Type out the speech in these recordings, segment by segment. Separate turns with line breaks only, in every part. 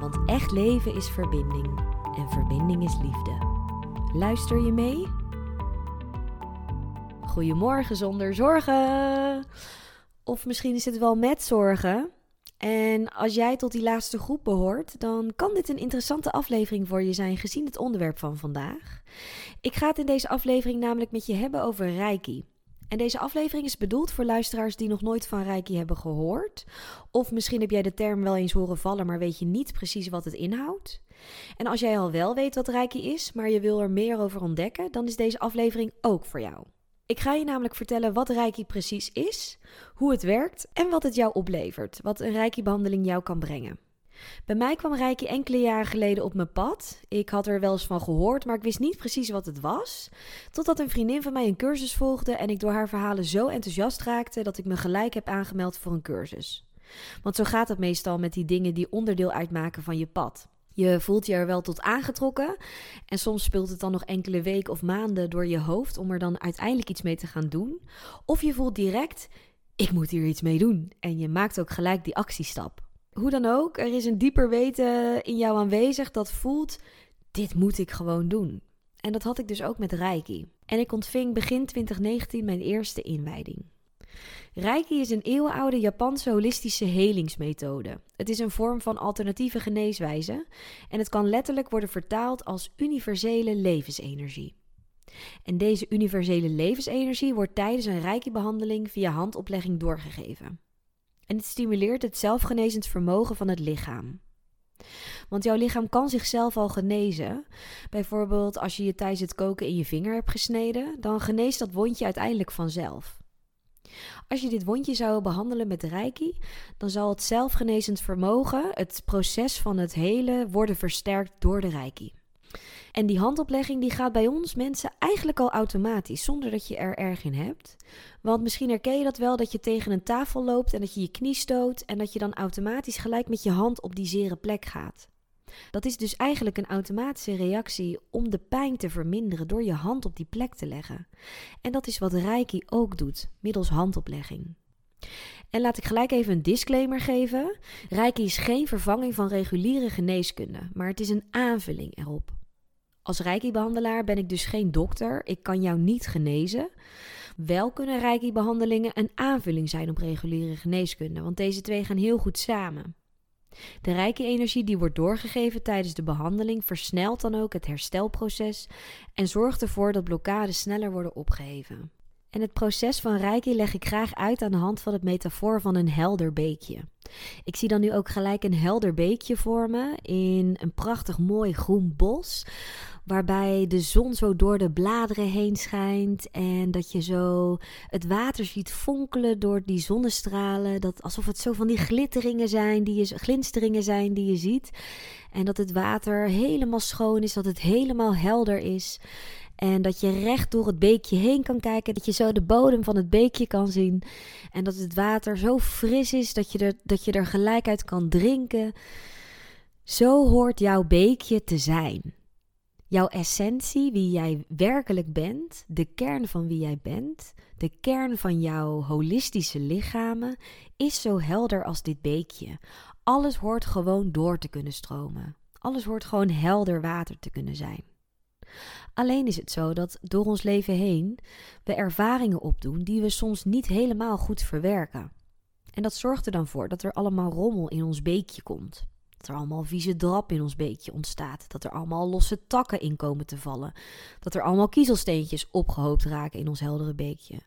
Want echt leven is verbinding en verbinding is liefde. Luister je mee? Goedemorgen zonder zorgen. Of misschien is het wel met zorgen. En als jij tot die laatste groep behoort, dan kan dit een interessante aflevering voor je zijn gezien het onderwerp van vandaag. Ik ga het in deze aflevering namelijk met je hebben over Reiki. En deze aflevering is bedoeld voor luisteraars die nog nooit van Reiki hebben gehoord. Of misschien heb jij de term wel eens horen vallen, maar weet je niet precies wat het inhoudt. En als jij al wel weet wat Reiki is, maar je wil er meer over ontdekken, dan is deze aflevering ook voor jou. Ik ga je namelijk vertellen wat Reiki precies is, hoe het werkt en wat het jou oplevert, wat een Reiki-behandeling jou kan brengen. Bij mij kwam Reiki enkele jaren geleden op mijn pad. Ik had er wel eens van gehoord, maar ik wist niet precies wat het was. Totdat een vriendin van mij een cursus volgde en ik door haar verhalen zo enthousiast raakte dat ik me gelijk heb aangemeld voor een cursus. Want zo gaat het meestal met die dingen die onderdeel uitmaken van je pad. Je voelt je er wel tot aangetrokken en soms speelt het dan nog enkele weken of maanden door je hoofd om er dan uiteindelijk iets mee te gaan doen. Of je voelt direct, ik moet hier iets mee doen en je maakt ook gelijk die actiestap. Hoe dan ook, er is een dieper weten in jou aanwezig dat voelt: dit moet ik gewoon doen. En dat had ik dus ook met Reiki. En ik ontving begin 2019 mijn eerste inwijding. Reiki is een eeuwenoude Japanse holistische helingsmethode. Het is een vorm van alternatieve geneeswijze en het kan letterlijk worden vertaald als universele levensenergie. En deze universele levensenergie wordt tijdens een Reiki-behandeling via handoplegging doorgegeven. En het stimuleert het zelfgenezend vermogen van het lichaam. Want jouw lichaam kan zichzelf al genezen. Bijvoorbeeld als je je tijdens het koken in je vinger hebt gesneden, dan geneest dat wondje uiteindelijk vanzelf. Als je dit wondje zou behandelen met reiki, dan zal het zelfgenezend vermogen, het proces van het hele, worden versterkt door de reiki. En die handoplegging die gaat bij ons mensen eigenlijk al automatisch, zonder dat je er erg in hebt. Want misschien herken je dat wel, dat je tegen een tafel loopt en dat je je knie stoot en dat je dan automatisch gelijk met je hand op die zere plek gaat. Dat is dus eigenlijk een automatische reactie om de pijn te verminderen door je hand op die plek te leggen. En dat is wat Reiki ook doet, middels handoplegging. En laat ik gelijk even een disclaimer geven. Reiki is geen vervanging van reguliere geneeskunde, maar het is een aanvulling erop. Als Reiki-behandelaar ben ik dus geen dokter. Ik kan jou niet genezen. Wel kunnen Reiki-behandelingen een aanvulling zijn op reguliere geneeskunde, want deze twee gaan heel goed samen. De Reiki-energie die wordt doorgegeven tijdens de behandeling versnelt dan ook het herstelproces en zorgt ervoor dat blokkades sneller worden opgeheven. En het proces van Reiki leg ik graag uit aan de hand van het metafoor van een helder beekje. Ik zie dan nu ook gelijk een helder beekje vormen in een prachtig mooi groen bos waarbij de zon zo door de bladeren heen schijnt en dat je zo het water ziet fonkelen door die zonnestralen, dat alsof het zo van die glitteringen zijn, die je, glinsteringen zijn die je ziet en dat het water helemaal schoon is, dat het helemaal helder is. En dat je recht door het beekje heen kan kijken. Dat je zo de bodem van het beekje kan zien. En dat het water zo fris is dat je er, dat je er gelijk uit kan drinken. Zo hoort jouw beekje te zijn. Jouw essentie, wie jij werkelijk bent, de kern van wie jij bent, de kern van jouw holistische lichamen, is zo helder als dit beekje. Alles hoort gewoon door te kunnen stromen. Alles hoort gewoon helder water te kunnen zijn. Alleen is het zo dat door ons leven heen we ervaringen opdoen die we soms niet helemaal goed verwerken. En dat zorgt er dan voor dat er allemaal rommel in ons beekje komt. Dat er allemaal vieze drap in ons beekje ontstaat. Dat er allemaal losse takken in komen te vallen. Dat er allemaal kiezelsteentjes opgehoopt raken in ons heldere beekje.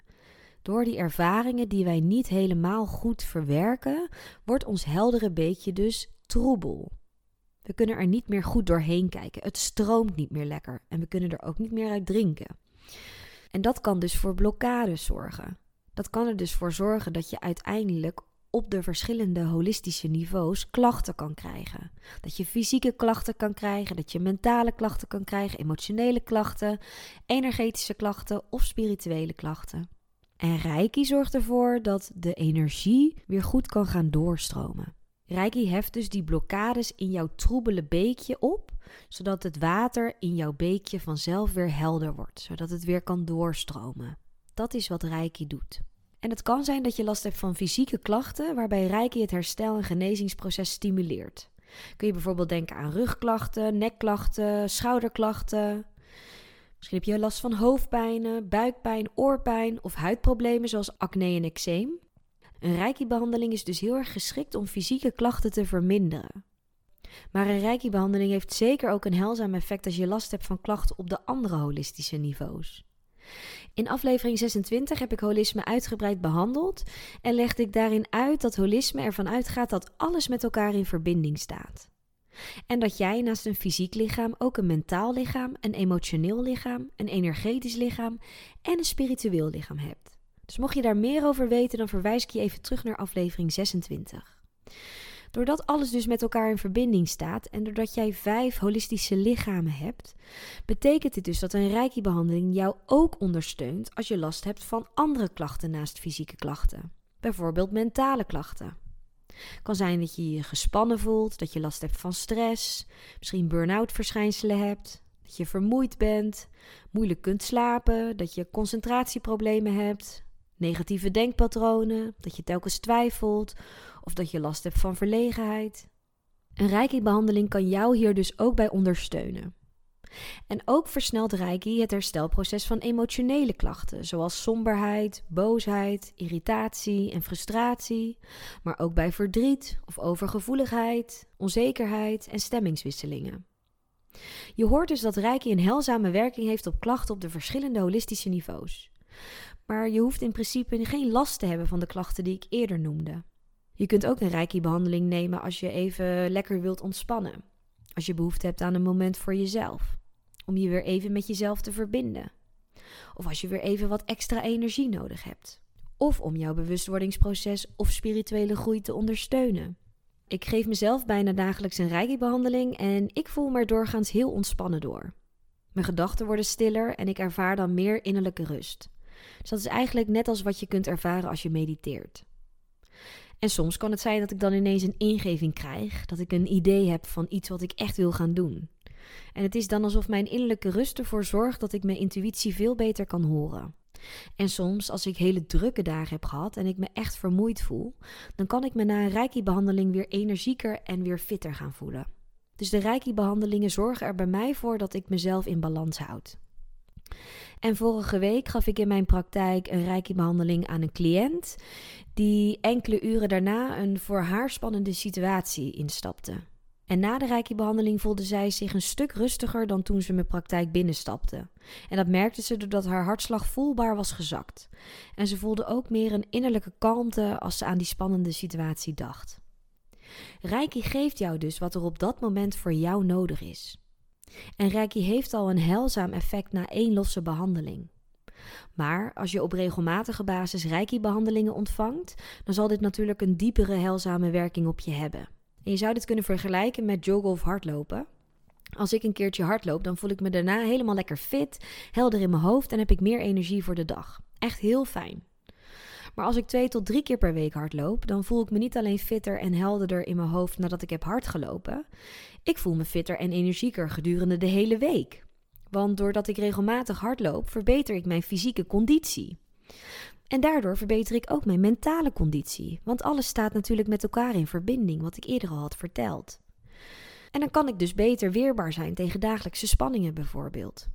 Door die ervaringen die wij niet helemaal goed verwerken, wordt ons heldere beekje dus troebel. We kunnen er niet meer goed doorheen kijken. Het stroomt niet meer lekker en we kunnen er ook niet meer uit drinken. En dat kan dus voor blokkades zorgen. Dat kan er dus voor zorgen dat je uiteindelijk op de verschillende holistische niveaus klachten kan krijgen. Dat je fysieke klachten kan krijgen, dat je mentale klachten kan krijgen, emotionele klachten, energetische klachten of spirituele klachten. En Reiki zorgt ervoor dat de energie weer goed kan gaan doorstromen. Reiki heft dus die blokkades in jouw troebele beekje op, zodat het water in jouw beekje vanzelf weer helder wordt, zodat het weer kan doorstromen. Dat is wat Reiki doet. En het kan zijn dat je last hebt van fysieke klachten, waarbij Reiki het herstel- en genezingsproces stimuleert. Kun je bijvoorbeeld denken aan rugklachten, nekklachten, schouderklachten. Misschien heb je last van hoofdpijnen, buikpijn, oorpijn of huidproblemen zoals acne en eczeem. Een Reiki-behandeling is dus heel erg geschikt om fysieke klachten te verminderen. Maar een Reiki-behandeling heeft zeker ook een heilzaam effect als je last hebt van klachten op de andere holistische niveaus. In aflevering 26 heb ik holisme uitgebreid behandeld en legde ik daarin uit dat holisme ervan uitgaat dat alles met elkaar in verbinding staat. En dat jij naast een fysiek lichaam ook een mentaal lichaam, een emotioneel lichaam, een energetisch lichaam en een spiritueel lichaam hebt. Dus mocht je daar meer over weten, dan verwijs ik je even terug naar aflevering 26. Doordat alles dus met elkaar in verbinding staat en doordat jij vijf holistische lichamen hebt, betekent dit dus dat een reiki-behandeling jou ook ondersteunt als je last hebt van andere klachten naast fysieke klachten. Bijvoorbeeld mentale klachten. Het kan zijn dat je je gespannen voelt, dat je last hebt van stress, misschien burn-out verschijnselen hebt, dat je vermoeid bent, moeilijk kunt slapen, dat je concentratieproblemen hebt, negatieve denkpatronen, dat je telkens twijfelt of dat je last hebt van verlegenheid. Een Reiki-behandeling kan jou hier dus ook bij ondersteunen. En ook versnelt Reiki het herstelproces van emotionele klachten, zoals somberheid, boosheid, irritatie en frustratie, maar ook bij verdriet of overgevoeligheid, onzekerheid en stemmingswisselingen. Je hoort dus dat Reiki een heilzame werking heeft op klachten op de verschillende holistische niveaus. Maar je hoeft in principe geen last te hebben van de klachten die ik eerder noemde. Je kunt ook een Reiki-behandeling nemen als je even lekker wilt ontspannen. Als je behoefte hebt aan een moment voor jezelf. Om je weer even met jezelf te verbinden. Of als je weer even wat extra energie nodig hebt. Of om jouw bewustwordingsproces of spirituele groei te ondersteunen. Ik geef mezelf bijna dagelijks een Reiki-behandeling en ik voel me doorgaans heel ontspannen door. Mijn gedachten worden stiller en ik ervaar dan meer innerlijke rust. Dus dat is eigenlijk net als wat je kunt ervaren als je mediteert. En soms kan het zijn dat ik dan ineens een ingeving krijg, dat ik een idee heb van iets wat ik echt wil gaan doen. En het is dan alsof mijn innerlijke rust ervoor zorgt dat ik mijn intuïtie veel beter kan horen. En soms, als ik hele drukke dagen heb gehad en ik me echt vermoeid voel, dan kan ik me na een reiki-behandeling weer energieker en weer fitter gaan voelen. Dus de reiki-behandelingen zorgen er bij mij voor dat ik mezelf in balans houd. En vorige week gaf ik in mijn praktijk een reiki-behandeling aan een cliënt die enkele uren daarna een voor haar spannende situatie instapte. En na de reiki-behandeling voelde zij zich een stuk rustiger dan toen ze mijn praktijk binnenstapte. En dat merkte ze doordat haar hartslag voelbaar was gezakt. En ze voelde ook meer een innerlijke kalmte als ze aan die spannende situatie dacht. Reiki geeft jou dus wat er op dat moment voor jou nodig is. En Reiki heeft al een heilzaam effect na één losse behandeling. Maar als je op regelmatige basis Reiki-behandelingen ontvangt, dan zal dit natuurlijk een diepere heilzame werking op je hebben. En je zou dit kunnen vergelijken met joggen of hardlopen. Als ik een keertje hardloop, dan voel ik me daarna helemaal lekker fit, helder in mijn hoofd en heb ik meer energie voor de dag. Echt heel fijn. Maar als ik twee tot drie keer per week hardloop, dan voel ik me niet alleen fitter en helderder in mijn hoofd nadat ik heb hardgelopen. Ik voel me fitter en energieker gedurende de hele week. Want doordat ik regelmatig hardloop, verbeter ik mijn fysieke conditie. En daardoor verbeter ik ook mijn mentale conditie, want alles staat natuurlijk met elkaar in verbinding, wat ik eerder al had verteld. En dan kan ik dus beter weerbaar zijn tegen dagelijkse spanningen bijvoorbeeld.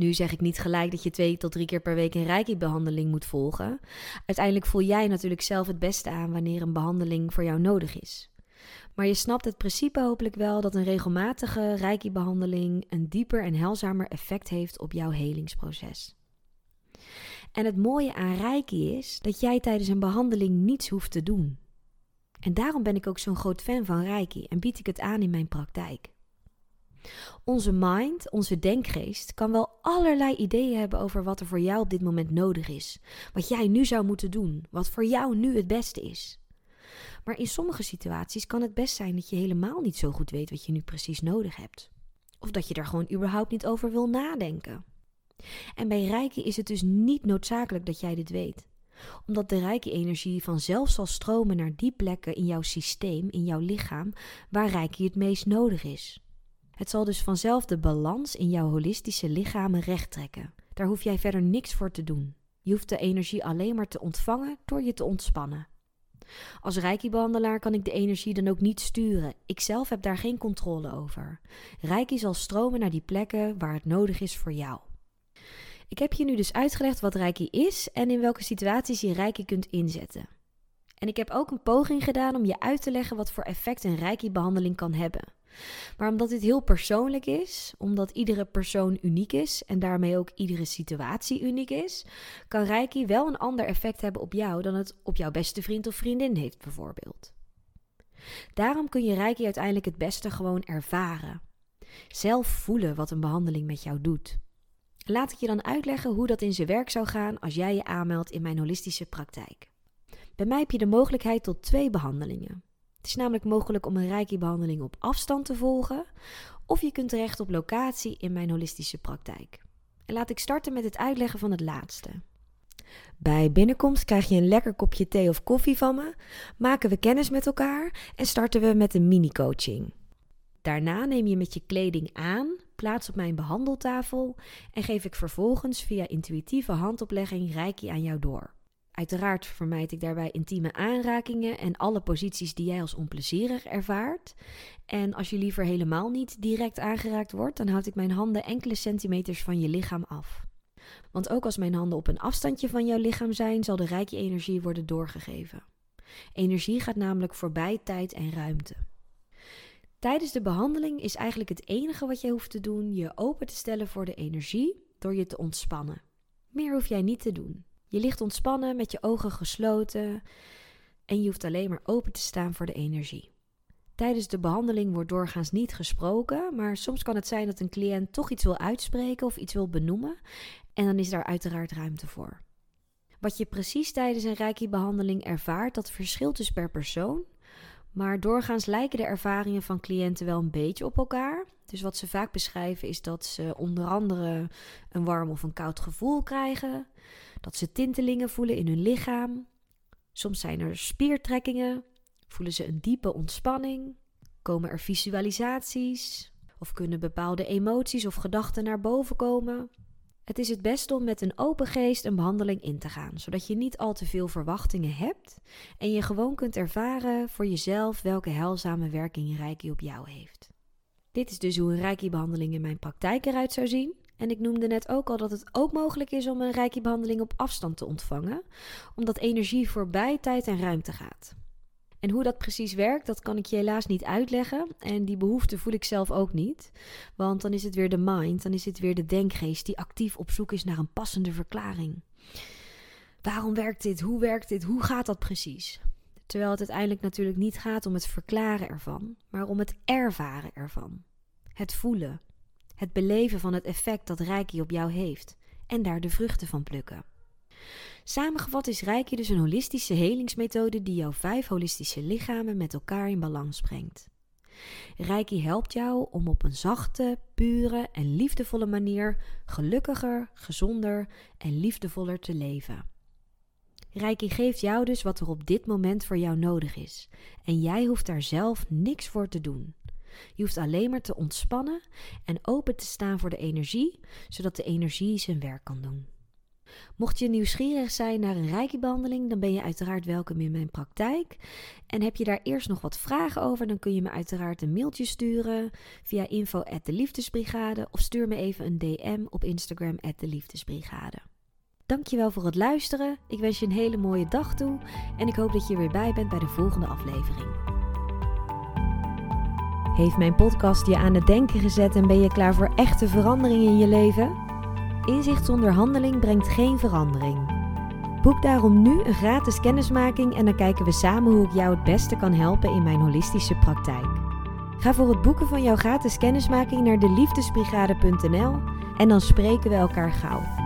Nu zeg ik niet gelijk dat je twee tot drie keer per week een reiki-behandeling moet volgen. Uiteindelijk voel jij natuurlijk zelf het beste aan wanneer een behandeling voor jou nodig is. Maar je snapt het principe hopelijk wel dat een regelmatige reiki-behandeling een dieper en heilzamer effect heeft op jouw helingsproces. En het mooie aan reiki is dat jij tijdens een behandeling niets hoeft te doen. En daarom ben ik ook zo'n groot fan van reiki en bied ik het aan in mijn praktijk. Onze mind, onze denkgeest, kan wel allerlei ideeën hebben over wat er voor jou op dit moment nodig is. Wat jij nu zou moeten doen, wat voor jou nu het beste is. Maar in sommige situaties kan het best zijn dat je helemaal niet zo goed weet wat je nu precies nodig hebt. Of dat je daar gewoon überhaupt niet over wil nadenken. En bij Reiki is het dus niet noodzakelijk dat jij dit weet. Omdat de Reiki-energie vanzelf zal stromen naar die plekken in jouw systeem, in jouw lichaam, waar Reiki het meest nodig is. Het zal dus vanzelf de balans in jouw holistische lichamen recht trekken. Daar hoef jij verder niks voor te doen. Je hoeft de energie alleen maar te ontvangen door je te ontspannen. Als Reiki-behandelaar kan ik de energie dan ook niet sturen. Ik zelf heb daar geen controle over. Reiki zal stromen naar die plekken waar het nodig is voor jou. Ik heb je nu dus uitgelegd wat Reiki is en in welke situaties je Reiki kunt inzetten. En ik heb ook een poging gedaan om je uit te leggen wat voor effect een Reiki-behandeling kan hebben. Maar omdat dit heel persoonlijk is, omdat iedere persoon uniek is en daarmee ook iedere situatie uniek is, kan Reiki wel een ander effect hebben op jou dan het op jouw beste vriend of vriendin heeft, bijvoorbeeld. Daarom kun je Reiki uiteindelijk het beste gewoon ervaren. Zelf voelen wat een behandeling met jou doet. Laat ik je dan uitleggen hoe dat in zijn werk zou gaan als jij je aanmeldt in mijn holistische praktijk. Bij mij heb je de mogelijkheid tot twee behandelingen. Het is namelijk mogelijk om een Reiki-behandeling op afstand te volgen, of je kunt terecht op locatie in mijn holistische praktijk. En laat ik starten met het uitleggen van het laatste. Bij binnenkomst krijg je een lekker kopje thee of koffie van me, maken we kennis met elkaar en starten we met een mini-coaching. Daarna neem je met je kleding aan, plaats op mijn behandeltafel en geef ik vervolgens via intuïtieve handoplegging Reiki aan jou door. Uiteraard vermijd ik daarbij intieme aanrakingen en alle posities die jij als onplezierig ervaart. En als je liever helemaal niet direct aangeraakt wordt, dan houd ik mijn handen enkele centimeters van je lichaam af. Want ook als mijn handen op een afstandje van jouw lichaam zijn, zal de rijke energie worden doorgegeven. Energie gaat namelijk voorbij tijd en ruimte. Tijdens de behandeling is eigenlijk het enige wat jij hoeft te doen je open te stellen voor de energie door je te ontspannen. Meer hoef jij niet te doen. Je ligt ontspannen met je ogen gesloten en je hoeft alleen maar open te staan voor de energie. Tijdens de behandeling wordt doorgaans niet gesproken, maar soms kan het zijn dat een cliënt toch iets wil uitspreken of iets wil benoemen en dan is daar uiteraard ruimte voor. Wat je precies tijdens een Reiki-behandeling ervaart, dat verschilt dus per persoon. Maar doorgaans lijken de ervaringen van cliënten wel een beetje op elkaar. Dus wat ze vaak beschrijven is dat ze onder andere een warm of een koud gevoel krijgen, dat ze tintelingen voelen in hun lichaam. Soms zijn er spiertrekkingen, voelen ze een diepe ontspanning, komen er visualisaties of kunnen bepaalde emoties of gedachten naar boven komen. Het is het beste om met een open geest een behandeling in te gaan, zodat je niet al te veel verwachtingen hebt en je gewoon kunt ervaren voor jezelf welke heilzame werking Reiki op jou heeft. Dit is dus hoe een Reiki-behandeling in mijn praktijk eruit zou zien. En ik noemde net ook al dat het ook mogelijk is om een Reiki-behandeling op afstand te ontvangen, omdat energie voorbij tijd en ruimte gaat. En hoe dat precies werkt, dat kan ik je helaas niet uitleggen. En die behoefte voel ik zelf ook niet. Want dan is het weer de mind, dan is het weer de denkgeest die actief op zoek is naar een passende verklaring. Waarom werkt dit? Hoe werkt dit? Hoe gaat dat precies? Terwijl het uiteindelijk natuurlijk niet gaat om het verklaren ervan, maar om het ervaren ervan. Het voelen, het beleven van het effect dat Reiki op jou heeft en daar de vruchten van plukken. Samengevat is Reiki dus een holistische helingsmethode die jouw vijf holistische lichamen met elkaar in balans brengt. Reiki helpt jou om op een zachte, pure en liefdevolle manier gelukkiger, gezonder en liefdevoller te leven. Reiki geeft jou dus wat er op dit moment voor jou nodig is. En jij hoeft daar zelf niks voor te doen. Je hoeft alleen maar te ontspannen en open te staan voor de energie, zodat de energie zijn werk kan doen. Mocht je nieuwsgierig zijn naar een Reiki-behandeling, dan ben je uiteraard welkom in mijn praktijk. En heb je daar eerst nog wat vragen over, dan kun je me uiteraard een mailtje sturen via info Liefdesbrigade of stuur me even een DM op Instagram de Liefdesbrigade. Dankjewel voor het luisteren. Ik wens je een hele mooie dag toe en ik hoop dat je weer bij bent bij de volgende aflevering. Heeft mijn podcast je aan het denken gezet en ben je klaar voor echte verandering in je leven? Inzicht zonder handeling brengt geen verandering. Boek daarom nu een gratis kennismaking en dan kijken we samen hoe ik jou het beste kan helpen in mijn holistische praktijk. Ga voor het boeken van jouw gratis kennismaking naar deliefdesbrigade.nl en dan spreken we elkaar gauw.